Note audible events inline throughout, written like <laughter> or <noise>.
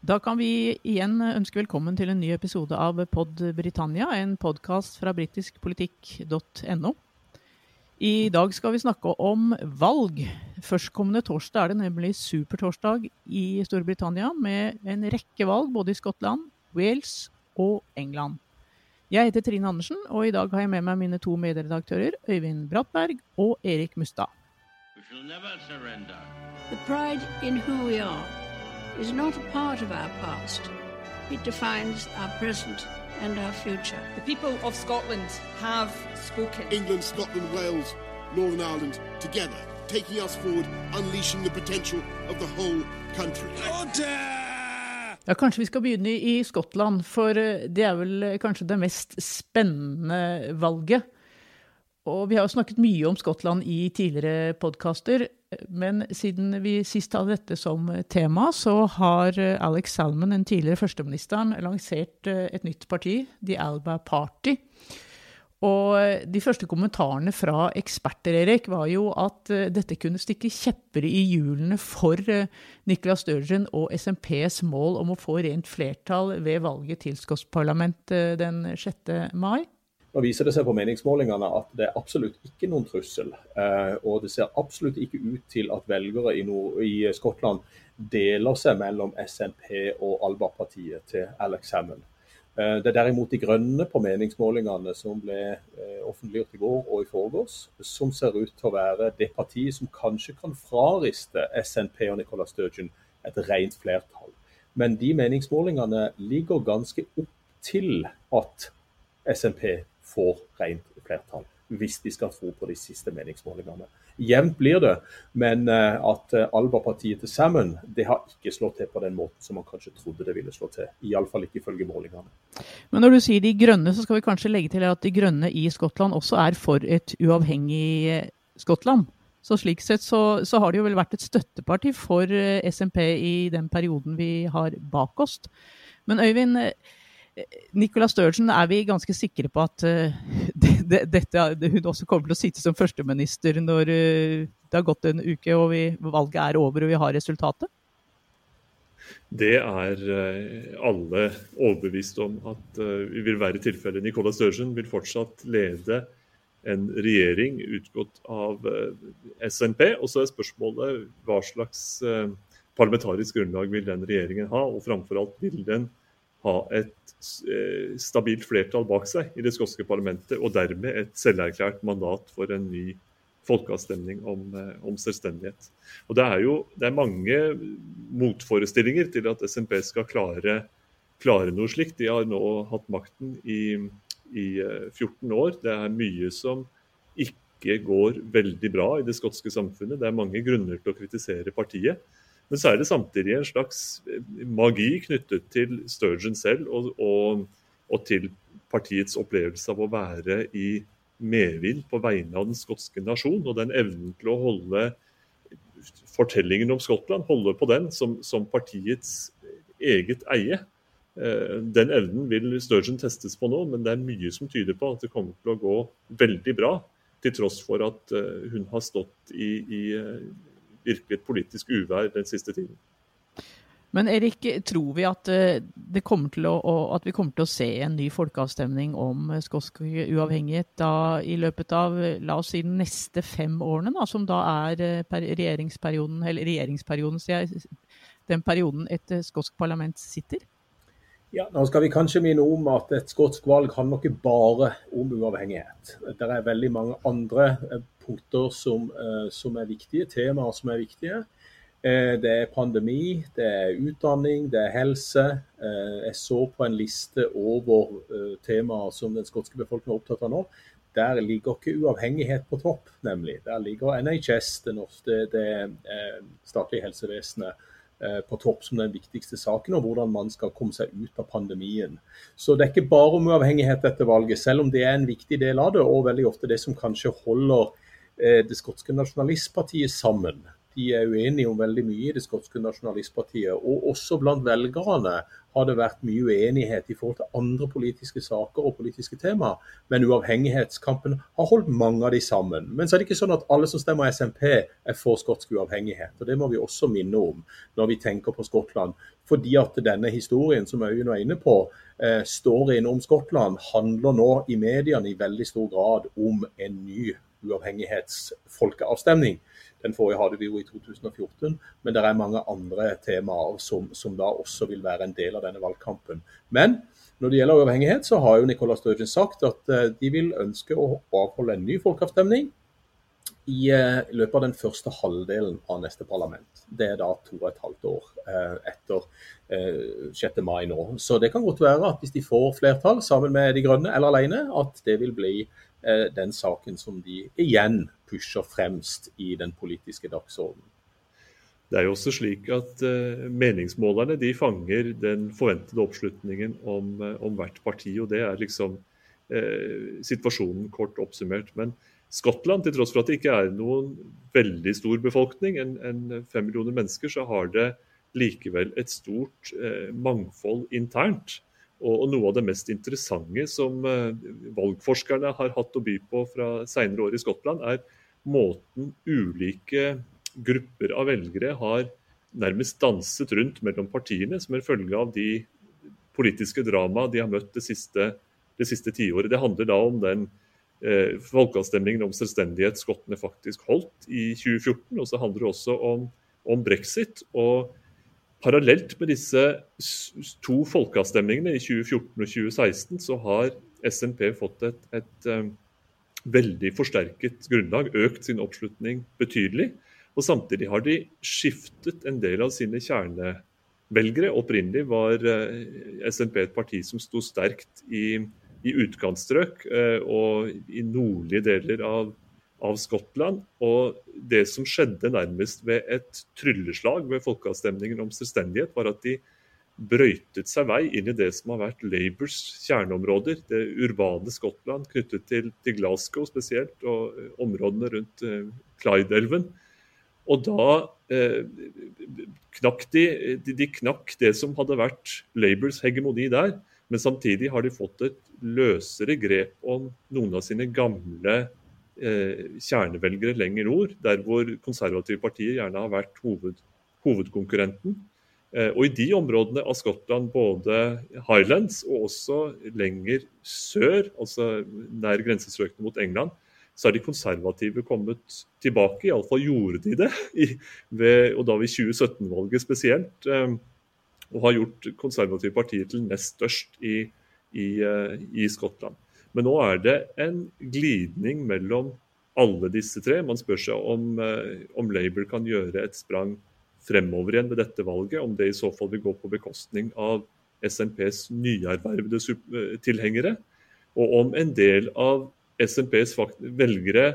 Da kan vi igjen ønske velkommen til en ny episode av Pod Britannia, en podkast fra britiskpolitikk.no. I dag skal vi snakke om valg. Førstkommende torsdag er det nemlig supertorsdag i Storbritannia, med en rekke valg både i Skottland, Wales og England. Jeg heter Trine Andersen, og i dag har jeg med meg mine to medredaktører, Øyvind Brattberg og Erik Mustad. The pride in who we are is not a part of our past. It defines our present and our future. The people of Scotland have spoken. England, Scotland, Wales, Northern Ireland, together, taking us forward, unleashing the potential of the whole country. Ja, Kanskje vi skal begynne i Skottland, for eh, det er vel eh, kanskje det mest spennende valget. Og vi har jo snakket mye om Skottland i tidligere podkaster. Men siden vi sist hadde dette som tema, så har Alex Salmon, den tidligere førsteministeren, lansert eh, et nytt parti, The Alba Party. Og de første kommentarene fra eksperter Erik, var jo at eh, dette kunne stikke kjepper i hjulene for Nicolas Nicola Sturgeon og SMPs mål om å få rent flertall ved valget til Skottsparlamentet den 6. mai. Nå viser det seg på meningsmålingene at det er absolutt ikke noen trussel. Eh, og det ser absolutt ikke ut til at velgere i, Nord i Skottland deler seg mellom SNP og Alba-partiet til Alex Hammond. Eh, det er derimot De Grønne på meningsmålingene som ble eh, offentliggjort i går og i forgårs, som ser ut til å være det partiet som kanskje kan frariste SNP og Nicola Sturgeon et rent flertall. Men de meningsmålingene ligger ganske opp til at SNP får rent flertall, hvis de skal tro på de siste meningsmålingene. Jevnt blir det, men eh, at eh, Alba-partiet til Salmon det har ikke slått til på den måten som man kanskje trodde det ville slå til. Iallfall ikke ifølge målingene. Men når du sier De grønne, så skal vi kanskje legge til at De grønne i Skottland også er for et uavhengig eh, Skottland. Så slik sett så, så har det jo vel vært et støtteparti for SMP i den perioden vi har bak oss. Men Øyvind, Nicola Sturgeon er vi ganske sikre på at <laughs> uh, det, dette, hun også kommer til å sitte som førsteminister når uh, det har gått en uke og vi, valget er over og vi har resultatet? Det er uh, alle overbevist om at vi vil være tilfellet. Nicolas Sturgeon vil fortsatt lede en regjering utgått av SNP. Og så er spørsmålet hva slags parlamentarisk grunnlag vil den regjeringen ha, og framfor alt vil den ha et eh, stabilt flertall bak seg i det skotske parlamentet, og dermed et selverklært mandat for en ny folkeavstemning om, eh, om, selvstendighet. Og Det er jo det er mange motforestillinger til at SNP skal klare, klare noe slikt. De har nå hatt makten i, i 14 eh, år. Det er mye som ikke går veldig bra i det skotske samfunnet. Det er mange grunner til å kritisere partiet. Men så er det samtidig en slags eh, magi knyttet til Sturgeon selv og, og, og til partiets opplevelse av å være i medvind på vegne av den skotske nasjon, og den evnen til å holde fortellingen om Skottland, holde på den som, som partiets eget eie. Eh, den evnen vil Sturgeon testes på nå, men det er mye som tyder på at det kommer til å gå veldig bra. Til tross for at eh, hun har stått i, i virkelig et politisk uvær den siste tiden. Men Erik, tror vi at, eh, å, at, vi kommer til å se en ny folkeavstemning om skotsk uavhengighet da, i løpet av la oss si, de neste fem årene, da, som da er eh, regjeringsperioden, eller regjeringsperioden, sier jeg, den perioden et eh, skotsk parlament sitter? Ja, nå skal vi kanskje minne om at et skotsk valg handler ikke bare om uavhengighet. Det er veldig mange andre eh, punkter som, eh, som er viktige, temaer som er viktige. Eh, det er pandemi, det er utdanning, det er helse. Jeg så på en liste over temaer som den skotske befolkningen er opptatt av nå. Der ligger ikke uavhengighet på topp, nemlig. Der ligger NHS, det, norske, det statlige helsevesenet Eh, på topp som den viktigste saken, og hvordan man skal komme seg ut av pandemien. Så det er ikke bare om uavhengighet dette valget, selv om det er en viktig del av det, og veldig ofte det som kanskje holder eh, det skotske nasjonalistpartiet sammen. de er uenige om veldig mye i det skotske nasjonalistpartiet. Og også blant velgerne har det vært mye uenighet i forhold til andre politiske saker og politiske tema. Men uavhengighetskampen har holdt mange av de sammen. Men så er det ikke sånn at alle som stemmer SMP er for skotsk uavhengighet. og Det må vi også minne om når vi tenker på Skottland. Fordi at denne historien som Øyunn var inne på, eh, storyen om Skottland handler nå i mediene i veldig stor grad om en ny uavhengighetsfolkeavstemning. Den forrige hadde vi jo i 2014, men det er mange andre temaer som, som, da også vil være en del av denne valgkampen. Men når det gjelder uavhengighet, så har jo Nicola Sturgeon sagt at uh, de vil ønske å avholde en ny folkeavstemning i uh, løpet av den første halvdelen av neste parlament. Det er da to og et halvt år uh, etter 6. mai nå. Så det kan godt være at hvis de får flertall sammen med De grønne eller alene, at det vil bli den saken som de igjen pusher fremst i den politiske dagsordenen. Det er jo også slik at uh, Meningsmålerne de fanger den forventede oppslutningen om, uh, om hvert parti. og Det er liksom eh, situasjonen kort oppsummert. Men Skottland, til tross for at det ikke er noen veldig stor befolkning, enn en fem millioner mennesker, så har det likevel et stort mangfold internt. Og, noe av det mest interessante som valgforskerne har hatt å by på fra senere år i Skottland, er måten ulike grupper av velgere har nærmest danset rundt mellom partiene som en følge av de politiske drama de har møtt det siste, det siste tiåret. Det handler da om den eh, folkeavstemningen om selvstendighet skottene faktisk holdt i 2014. Og så handler det også om, om brexit. og Parallelt med disse to folkeavstemningene i 2014 og 2016, så har SNP fått et, et, eh, veldig forsterket grunnlag, økt sin oppslutning betydelig. Og samtidig har de skiftet en del av sine kjernevelgere. Opprinnelig var eh, SNP et parti som sto sterkt i, i utkantstrøk eh, og i nordlige deler av, av, Skottland. Og det som skjedde nærmest ved et trylleslag ved folkeavstemningen om selvstendighet, var at de brøytet seg vei inn i det som har vært Labours kjerneområder. Det urbane Skottland knyttet til, til Glasgow spesielt, og eh, områdene rundt uh, Clyde-elven. Og da eh, knakk de, de, de, knakk det som hadde vært Labours hegemoni der. Men samtidig har de fått et løsere grep om noen av sine gamle eh, kjernevelgere lenger nord, der hvor konservative partier gjerne har vært hoved, hovedkonkurrenten. Eh, og I de områdene av Skottland, både Highlands og også lenger sør, altså nær grensestrøkene mot England, så er de konservative kommet tilbake. Iallfall gjorde de det, i, ved, og da ved 2017-valget spesielt. Eh, og har gjort konservative partier til nest størst i, i, eh, i Skottland. Men nå er det en glidning mellom alle disse tre. Man spør seg om, om Labour kan gjøre et sprang fremover igjen ved dette valget, om det i så fall vil gå på bekostning av SNPs nyervervede eh, tilhengere, og om en del av SNPs velgere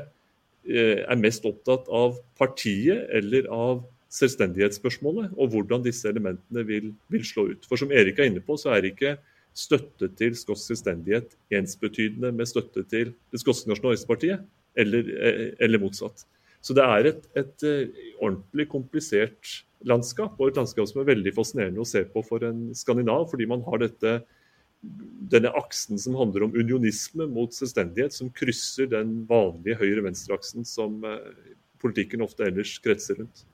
eh, er mest opptatt av partiet eller av selvstendighetsspørsmålet, og hvordan disse elementene vil, vil, slå ut. For som Erik er inne på, så er ikke støtte til skotsk selvstendighet ensbetydende med støtte til det skotske nasjonalistpartiet, eller, eh, eller motsatt. Så det er et, et, eh, ordentlig komplisert landskap, og et landskap som er veldig fascinerende å se på for en skandinav, fordi man har dette, denne aksen som handler om unionisme mot selvstendighet, som krysser den vanlige høyre-venstre-aksen som eh, politikken ofte ellers kretser rundt.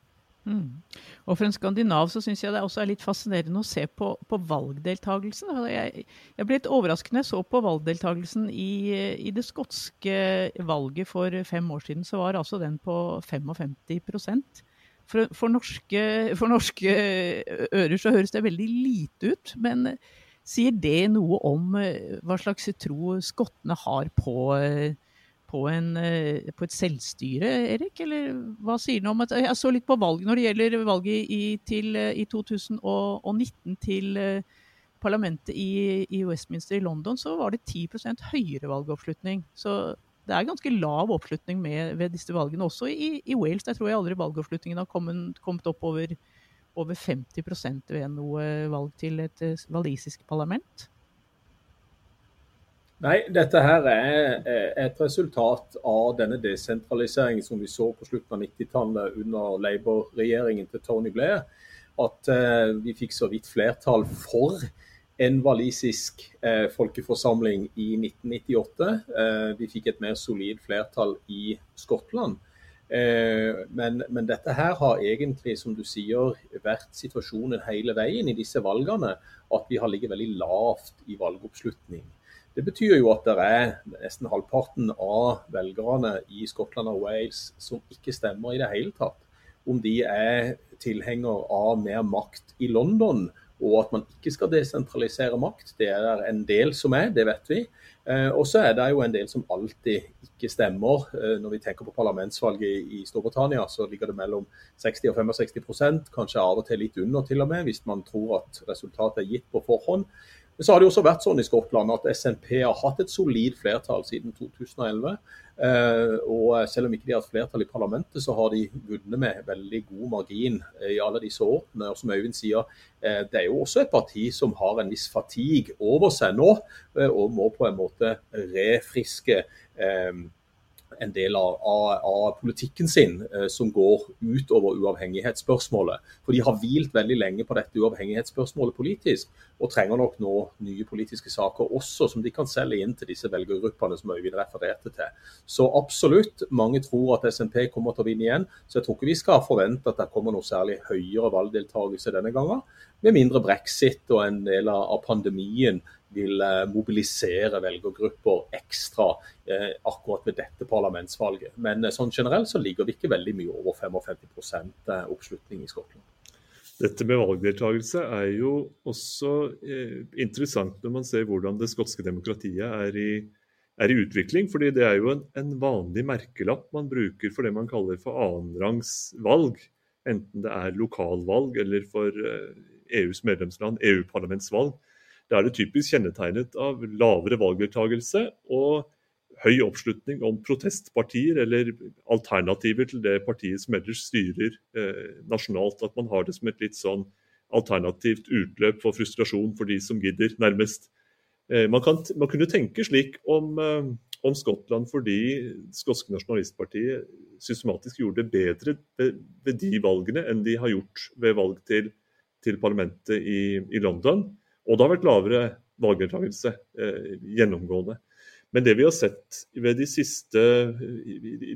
Mm. Og for en skandinav så syns jeg det også er litt fascinerende å se på, på valgdeltakelsen. Jeg, jeg, ble litt overrasket når jeg så på valgdeltakelsen i, i, det skotske valget for fem år siden. Så var altså den på 55 for, for, norske, for norske ører så høres det veldig lite ut. Men sier det noe om eh, hva slags tro skottene har på på, en, eh, på, et selvstyre, Erik? Eller hva sier du om at Jeg så litt på valget når det gjelder valget i, til, eh, i 2019 til eh, parlamentet i, i, Westminster i London, så var det 10% høyere valgoppslutning. Så det er ganske lav oppslutning med, ved disse valgene. Også i, i, Wales. Der tror jeg aldri valgoppslutningen har kommet, kommet opp over, over 50% ved noe valg til et walisisk parlament. Nei, dette her er et resultat av denne desentraliseringen som vi så på slutten av 90-tallet under Labour-regjeringen til Tony Blair. At uh, vi fikk så vidt flertall for en walisisk uh, folkeforsamling i 1998. Uh, vi fikk et mer solid flertall i Skottland. Men, men, dette her har egentlig, som du sier, vært situasjonen hele veien i disse valgene. At vi har ligget veldig lavt i valgoppslutning. Det betyr jo at det er nesten halvparten av velgerne i Skottland og Wales som ikke stemmer i det hele tatt. Om de er tilhenger av mer makt i London og at man ikke skal desentralisere makt. Det er en del som er, det vet vi. Eh, og så er det jo en del som alltid ikke stemmer. Eh, når vi tenker på parlamentsvalget i Storbritannia, så ligger det mellom 60 og 65% kanskje av og til litt under til og med, hvis man tror at resultatet er gitt på forhånd. Men så har det også vært sånn i Skottland at SNP har hatt et solid flertall siden 2011. Eh, og selv om ikke de har hatt flertall i parlamentet, så har de vunnet med veldig god margin i alle disse årene. Og som Øyvind sier, eh, det er jo også et parti som har en viss fatigue over seg nå, eh, og må på en måte refriske en del av, av, av politikken sin eh, som går utover uavhengighetsspørsmålet. For de har hvilt veldig lenge på dette uavhengighetsspørsmålet politisk, og trenger nok nå nye politiske saker også som de kan selge inn til disse velgergruppene som Øyvind refererte til. Så absolutt, mange tror at SNP kommer til å vinne igjen, så jeg tror ikke vi skal forvente at det kommer noe særlig høyere valgdeltakelse denne gangen. Med mindre brexit og en del av pandemien vil eh, mobilisere velgergrupper ekstra eh, akkurat ved dette parlamentsvalget. Men eh, sånn generelt så ligger vi ikke veldig mye over 55% oppslutning i Skottland. Dette med valgdeltakelse er jo også eh, interessant når man ser hvordan det skotske demokratiet er i, er i utvikling. fordi det er jo en, en, vanlig merkelapp man bruker for det man kaller for annenrangs valg. Enten det er lokalvalg eller for eh, EUs medlemsland EU-parlamentsvalg. Da er det typisk kjennetegnet av lavere valgdeltakelse og høy oppslutning om protestpartier eller alternativer til det partiet som ellers styrer eh, nasjonalt. At man har det som et litt sånn alternativt utløp for frustrasjon for de som gidder, nærmest. Eh, man, kan, man, kunne tenke slik om, eh, om Skottland fordi skotske nasjonalistpartiet systematisk gjorde det bedre ved, ved, de valgene enn de har gjort ved valg til, til parlamentet i, i London. Og det har vært lavere valgdeltakelse eh, gjennomgående. Men det vi har sett ved de siste,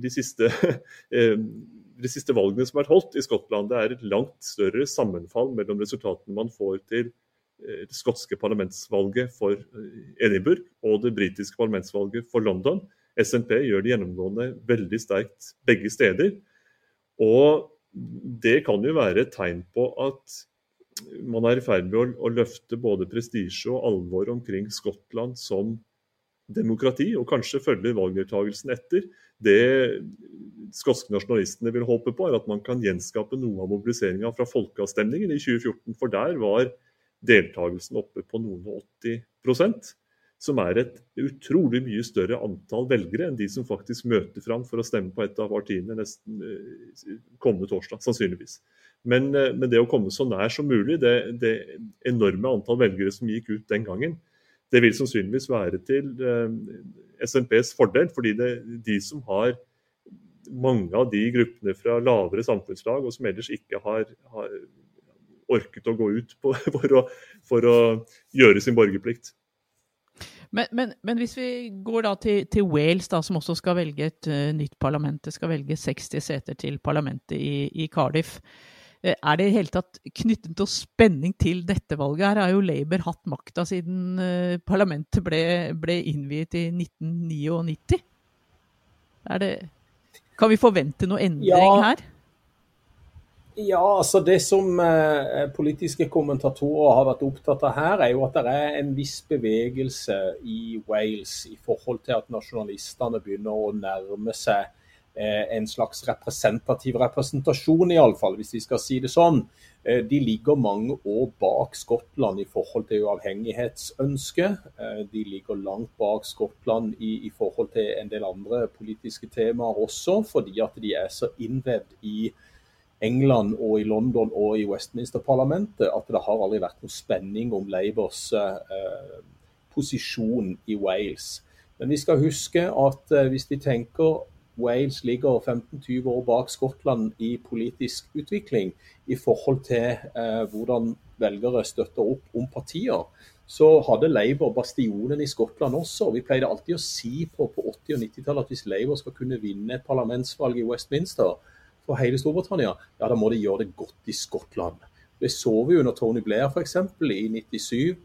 de siste, <laughs> eh, de siste valgene som har vært holdt i Skottland, det er et langt større sammenfall mellom resultatene man får til eh, det skotske parlamentsvalget for eh, Edinburgh og det britiske parlamentsvalget for London. SNP gjør det gjennomgående veldig sterkt begge steder. Og det kan jo være et tegn på at man er i ferd med å, å løfte både prestisje og alvor omkring Skottland som demokrati, og kanskje følger valgdeltakelsen etter. Det skotske nasjonalistene vil håpe på, er at man kan gjenskape noe av mobiliseringa fra folkeavstemningen i 2014. For der var deltakelsen oppe på noen og 80 som er et utrolig mye større antall velgere enn de som faktisk møter fram for å stemme på et av partiene nesten eh, kommende torsdag, sannsynligvis. Men, eh, men, det å komme så nær som mulig, det, det, enorme antall velgere som gikk ut den gangen, det vil sannsynligvis være til eh, SNPs fordel. Fordi det, de som har mange av de gruppene fra lavere samfunnslag, og som ellers ikke har, har orket å gå ut på, <laughs> for, å, for, å, gjøre sin borgerplikt. Men, men, men hvis vi går til, til Wales, da, som også skal velge et uh, nytt parlament, det skal velge 60 seter til parlamentet i, i Cardiff. Eh, er det i hele tatt knyttet til spenning til dette valget? Her har jo Labour hatt makta siden eh, parlamentet ble, ble innviet i 1999. Det, kan vi forvente noe endring ja. her? Ja, altså Det som eh, politiske kommentatorer har vært opptatt av her, er jo at det er en viss bevegelse i Wales i forhold til at nasjonalistene begynner å nærme seg en slags representativ representasjon, iallfall, hvis vi skal si det sånn. Eh, de ligger mange år bak Skottland i forhold til uavhengighetsønsket. Eh, de ligger langt bak Skottland i, i, forhold til en del andre politiske temaer også, fordi at de er så innvevd i England og i London og i Westminster-parlamentet at det har aldri vært noe spenning om Labours eh, posisjon i Wales. Men vi skal huske at eh, hvis vi tenker Wales ligger 15-20 år bak Skottland i politisk utvikling i forhold til eh, hvordan velgere støtter opp om partier, så hadde Labour bastionen i Skottland også. Vi pleide alltid å si på, på 80- og 90-tallet at hvis Labour skal kunne vinne et parlamentsvalg i Westminster for hele Storbritannia, ja da må de gjøre det godt i Skottland. Det så vi under Tony Blair f.eks. i 97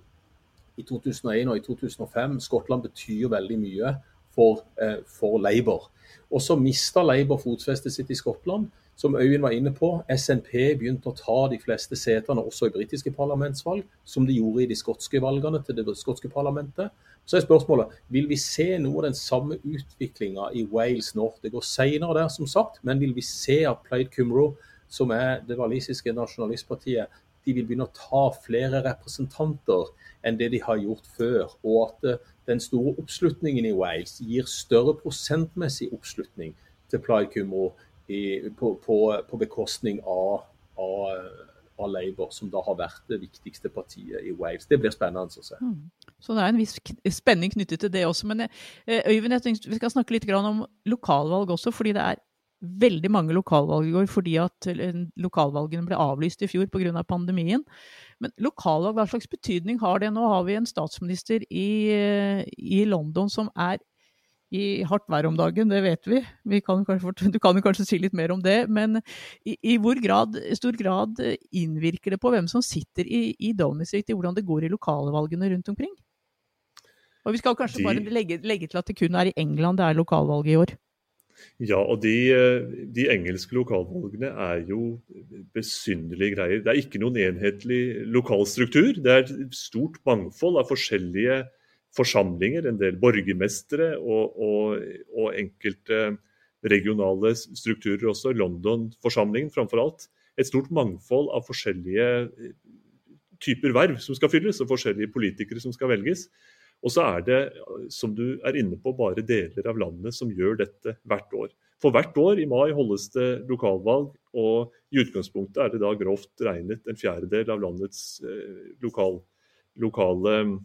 i 2001 og i 2005. Skottland betyr veldig mye for, eh, for Labour. Og så mista Labour fotfestet sitt i Skottland. Som Øyvind var inne på, SNP begynte å ta de fleste setene også i britiske parlamentsvalg, som de gjorde i de skotske valgene til det skotske parlamentet. Så er spørsmålet vil vi se noe av den samme utviklinga i Wales nå. Det går senere der, som sagt, men vil vi se at Plaid Cymru, som er det walisiske nasjonalistpartiet, de vil begynne å ta flere representanter enn det de har gjort før. Og at eh, den store oppslutningen i Wales gir større prosentmessig oppslutning til Plaid Cymru på, på, på, bekostning av, av, av, Labour, som da har vært det viktigste partiet i Wales. Det blir spennende å se. Mm. Så det er en viss spenning knyttet til det også. Men eh, Øyvind, jeg tenkte vi skal snakke litt om lokalvalg også, fordi det er veldig mange lokalvalg i går fordi at lokalvalgene ble avlyst i fjor pga. pandemien. Men lokalvalg, hva slags betydning har det? Nå har vi en statsminister i, i London som er i hardt vær om dagen, det vet vi. vi kan kanskje, du kan jo kanskje si litt mer om det. Men i, i hvor grad, stor grad innvirker det på hvem som sitter i, i Downing Street, i hvordan det går i lokalvalgene rundt omkring? Og Vi skal kanskje bare legge, legge til at det kun er i England det er lokalvalg i år. Ja, og de, de, engelske lokalvalgene er jo besynderlige greier. Det er ikke noen enhetlig lokalstruktur. Det er et stort mangfold av forskjellige forsamlinger, en del borgermestere og, og, og enkelte regionale strukturer også. London-forsamlingen framfor alt. Et stort mangfold av forskjellige typer verv som skal fylles, og forskjellige politikere som skal velges. Og så er det, som du er inne på, bare deler av landet som gjør dette hvert år. For hvert år i mai holdes det lokalvalg, og i utgangspunktet er det da grovt regnet en fjerdedel av landets eh, lokal, lokale mm,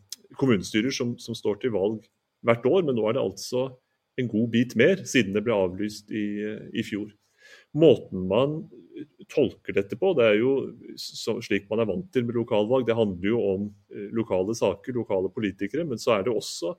kommunestyrer som, som, står til valg hvert år. Men nå er det altså en god bit mer, siden det ble avlyst i, i fjor. Måten man tolker dette på. Det er jo slik man er vant til med lokalvalg. Det handler jo om eh, lokale saker, lokale politikere. Men så er det også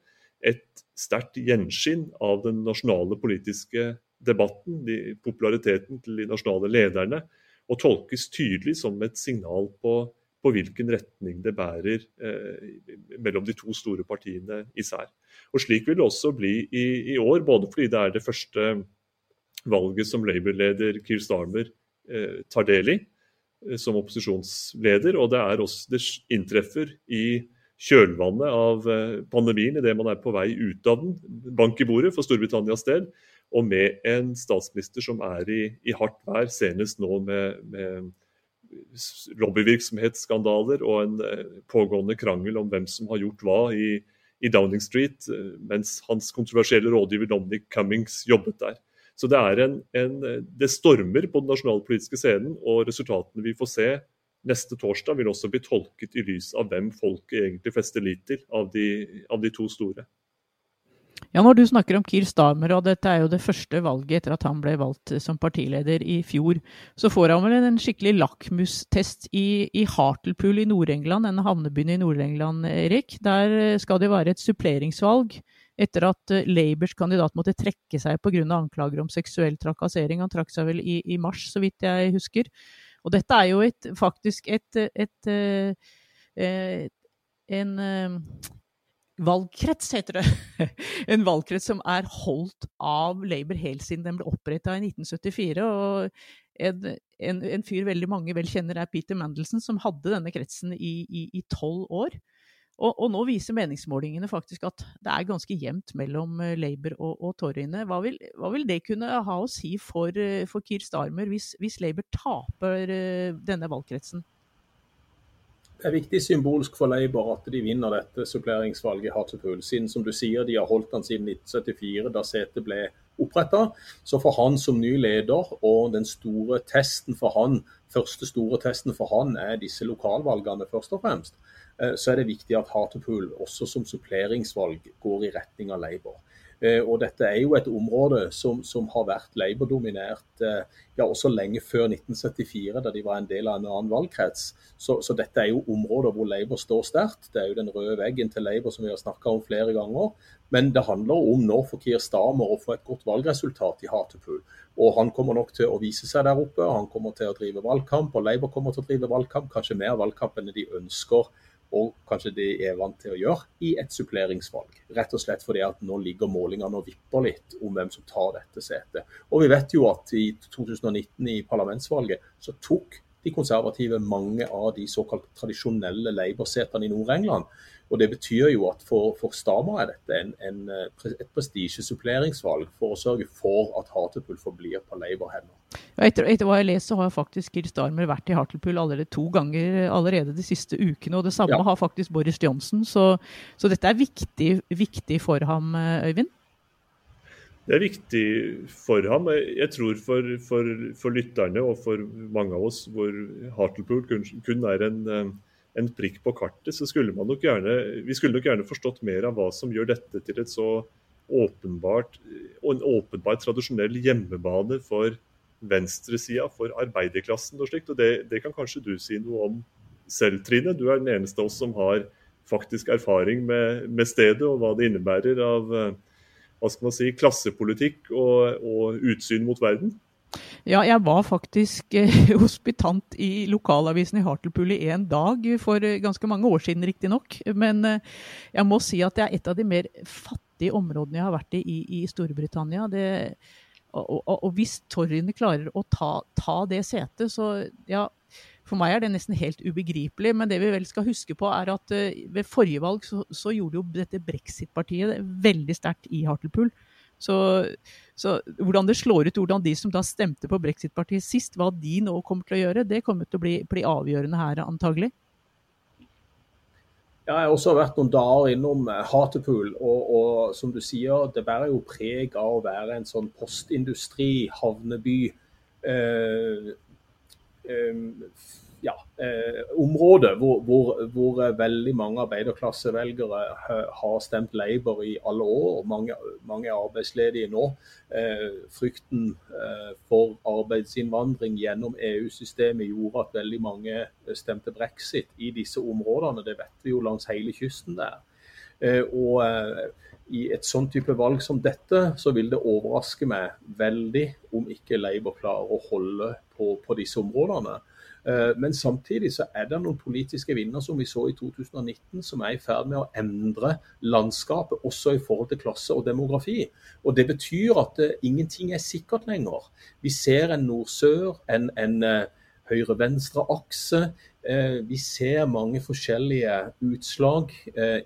et sterkt gjenskinn av den nasjonale politiske debatten, de, populariteten til de nasjonale lederne, og tolkes tydelig som et signal på, på hvilken retning det bærer eh, mellom de to store partiene især. Og Slik vil det også bli i, i år, både fordi det er det første valget som Labour-leder Keir Starmer Eh, tar del i eh, som opposisjonsleder. Og det, er også, det inntreffer i kjølvannet av eh, pandemien idet man er på vei ut av den. Bank i bordet for Storbritannias del. Og med en statsminister som er i, i hardt vær, senest nå med, med lobbyvirksomhetsskandaler og en pågående krangel om hvem som har gjort hva i, i Downing Street, mens hans kontroversielle rådgiver Dominic Cummings jobbet der. Så det, er en, en, det stormer på den nasjonalpolitiske scenen, og resultatene vi får se neste torsdag, vil også bli tolket i lys av hvem folket egentlig fester lit til av de, av de to store. Ja, Når du snakker om Kir Stamer, og dette er jo det første valget etter at han ble valgt som partileder i fjor, så får han vel en skikkelig lakmustest i, i Hartlepool i Nord-England, en havnebyen i Nord-England, Erik. Der skal det være et suppleringsvalg etter at eh, Labours kandidat måtte trekke seg pga. anklager om seksuell trakassering. Han trakk seg vel i, i, mars, så vidt jeg husker. Og dette er jo et, faktisk et, et, et eh, en eh, valgkrets, heter det. <laughs> en valgkrets som er holdt av Labour helt siden den ble oppretta i 1974. og en, en, en, fyr veldig mange vel kjenner er Peter Mandelson, som hadde denne kretsen i tolv år. Og, og, nå viser meningsmålingene faktisk at det er ganske jevnt mellom eh, Labour og, og Toryene. Hva, hva, vil det kunne ha å si for, eh, for Keir Starmer hvis, hvis Labour taper eh, denne valgkretsen? Det er viktig symbolsk for Labour at de vinner dette suppleringsvalget i Hartlepool. Siden som du sier, de har holdt den siden 1974, da setet ble oppretta. Så for han som ny leder, og den store testen for han, første store testen for han er disse lokalvalgene først og fremst, så er det viktig at Hartlepool også som suppleringsvalg går i retning av Labour. Eh, og dette er jo et område som, som har vært Labour-dominert eh, ja, også lenge før 1974, da de var en del av en annen valgkrets. Så, så, dette er jo områder hvor Labour står sterkt. Det er jo den røde veggen til Labour som vi har snakka om flere ganger. Men det handler om nå for Kier Stamer å få et godt valgresultat i Hartepool. Og han kommer nok til å vise seg der oppe. Han kommer til å drive valgkamp, og Labour kommer til å drive valgkamp, kanskje mer valgkamp enn de ønsker og kanskje de er vant til å gjøre, i et suppleringsvalg. Rett og slett fordi at nå ligger målingene og vipper litt om hvem som tar dette setet. Og vi vet jo at i 2019 i parlamentsvalget så tok de konservative mange av de såkalt tradisjonelle Labour-setene i Nord-England. Og Det betyr jo at for, for Stama er dette en, en, et prestisjesuppleringsvalg for å sørge for at Hartlepool forblir på Labour-hender. Etter, etter, hva jeg leser, så har faktisk Kir Starmer vært i Hartlepool allerede to ganger allerede de siste ukene. Og det samme ja. har faktisk Boris Johnson. Så, så dette er viktig, viktig for ham, Øyvind? Det er viktig for ham. Jeg tror for, for, for lytterne og for mange av oss hvor Hartlepool kun, kun er en, en, prikk på kartet, så skulle man nok gjerne, vi skulle nok gjerne forstått mer av hva som gjør dette til et så åpenbart og en åpenbart tradisjonell hjemmebane for venstresida, for arbeiderklassen og slikt. og det, det, kan kanskje du si noe om selv, Trine. Du er den eneste av oss som har faktisk erfaring med, med stedet og hva det innebærer av hva skal man si, klassepolitikk og, og utsyn mot verden? Ja, jeg var faktisk eh, <laughs> hospitant i lokalavisen i Hartlepool i en dag for eh, ganske mange år siden, riktignok. Men eh, jeg må si at det er et av de mer fattige områdene jeg har vært i i, i Storbritannia. Det, og, og, og, hvis Torryene klarer å ta, ta, det setet, så ja, for meg er det nesten helt ubegripelig, men det vi vel skal huske på, er at uh, ved forrige valg så, så gjorde jo dette brexit-partiet veldig sterkt i Hartlepool. Så, så, hvordan det slår ut, hvordan de som da stemte på brexit-partiet sist, hva de nå kommer til å gjøre, det kommer til å bli, bli avgjørende her, antagelig. Ja, jeg har også vært noen dager innom Hatepool, Hartlepool, og, og, som du sier, det bærer jo preg av å være en sånn postindustri, havneby. Eh, eh, ja, eh, område hvor, hvor, hvor, veldig mange arbeiderklassevelgere har stemt Labour i alle år, og mange, mange er arbeidsledige nå. Eh, frykten eh, for arbeidsinnvandring gjennom EU-systemet gjorde at veldig mange stemte brexit i disse områdene. Det vet vi jo langs hele kysten der. Og i et sånn type valg som dette, så vil det overraske meg veldig om ikke Labour klarer å holde på, på disse områdene. Eh, men samtidig så er det noen politiske vinner som vi så i 2019, som er i ferd med å endre landskapet, også i forhold til klasse og demografi. Og Det betyr at uh, ingenting er sikkert lenger. Vi ser en nord-sør, en, en uh, høyre-venstre-akse. Uh, vi ser mange forskjellige utslag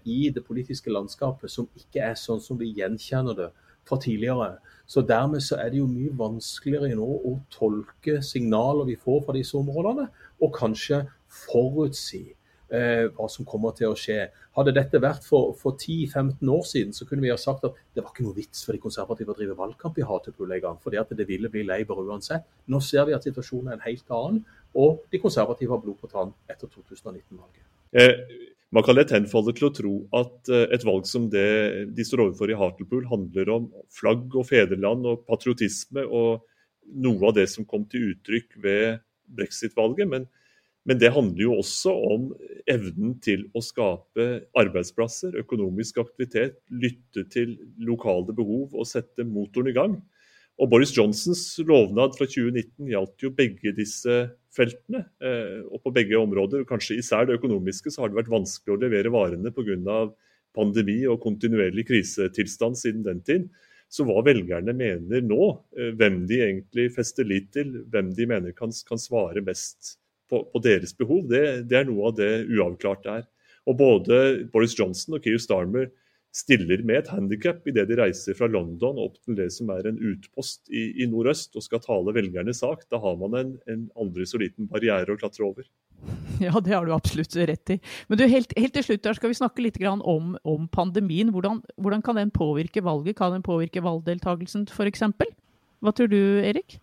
i det politiske landskapet som ikke er sånn som vi gjenkjenner det fra tidligere. Så Dermed så er det jo mye vanskeligere nå å tolke signaler vi får fra disse områdene, og kanskje forutsi eh, hva som kommer til å skje. Hadde dette vært for, for 10-15 år siden, så kunne vi ha sagt at det var ikke noe vits for de konservative å drive valgkamp i Hatepool en gang, fordi at det ville bli Labour uansett. Nå ser vi at situasjonen er en helt annen, og de konservative har blod på tann etter 2019-valget. Eh, man kan lett henfalle til å tro at eh, et valg som det de står overfor i Hartlepool, handler om flagg og fedreland og patriotisme og noe av det som kom til uttrykk ved brexit-valget. Men, men, det handler jo også om evnen til å skape arbeidsplasser, økonomisk aktivitet, lytte til lokale behov og sette motoren i gang. Og Boris Johnsons lovnad fra 2019 gjaldt jo begge disse feltene. Eh, og på begge områder, kanskje især det økonomiske, så har det vært vanskelig å levere varene pga. pandemi og kontinuerlig krisetilstand siden den tid. Så hva velgerne mener nå, eh, hvem de egentlig fester lit til, hvem de mener kan, kan svare best på, på deres behov, det, det, er noe av det uavklarte er. Og både Boris Johnson og Keir Starmer stiller med et handikap idet de reiser fra London opp til det som er en utpost i, i nordøst og skal tale velgernes sak. Da har man en, en aldri så liten barriere å klatre over. <laughs> Ja, det har du absolutt rett i. Men du, helt, helt til slutt der skal vi snakke litt om, om pandemien. Hvordan, hvordan, kan den påvirke valget? Kan den påvirke valgdeltakelsen f.eks.? Hva tror du, Erik?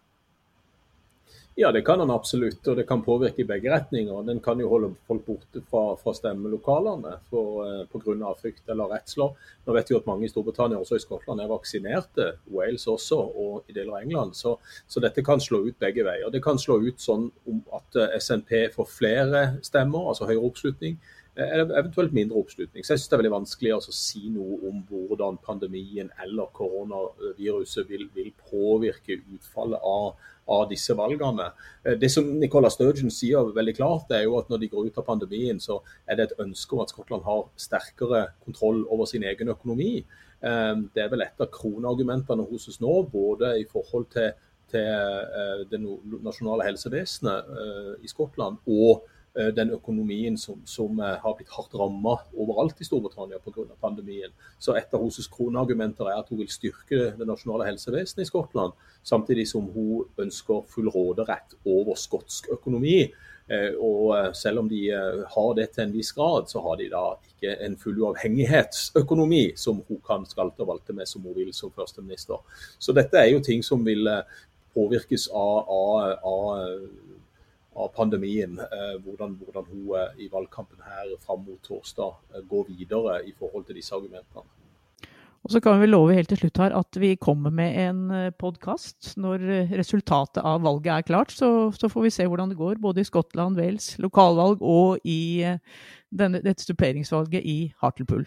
Ja, det kan den absolutt, og det kan påvirke i begge retninger. Den kan jo holde folk borte fra, fra stemmelokalene eh, pga. frykt eller redsler. Nå vet vi at mange i Storbritannia også i Skottland er vaksinerte, Wales også, og i deler av England. Så, så, dette kan slå ut begge veier. Det kan slå ut sånn at eh, SNP får flere stemmer, altså høyere oppslutning. Eh, eller eventuelt mindre oppslutning. Så jeg synes det er veldig vanskelig å si noe om hvordan pandemien eller koronaviruset vil, vil påvirke utfallet av av disse valgene. Eh, det som Nicola Sturgeon sier veldig klart, er jo at når de går ut av pandemien, så er det et ønske om at Skottland har sterkere kontroll over sin egen økonomi. Eh, det er vel et av kroneargumentene hos oss nå, både i forhold til, til eh, det nasjonale helsevesenet i Skottland og den økonomien som, som eh, har blitt hardt ramma overalt i Storbritannia pga. pandemien. Så et av hennes kroneargumenter er at hun vil styrke det nasjonale helsevesenet i Skottland, samtidig som hun ønsker full råderett over skotsk økonomi. Eh, og selv om de har det til en viss grad, så har de da ikke en full uavhengighetsøkonomi som hun kan skalte og valte med som hun vil som førsteminister. Så dette er jo ting som vil påvirkes av, av, av av pandemien. Eh, hvordan, hvordan, hun eh, i valgkampen her fram mot torsdag eh, går videre i forhold til disse argumentene. Og så kan vi love helt til slutt her at vi kommer med en podkast når resultatet av valget er klart. Så, så, får vi se hvordan det går, både i Skottland, Wales, lokalvalg og i denne, dette suppleringsvalget i Hartlepool.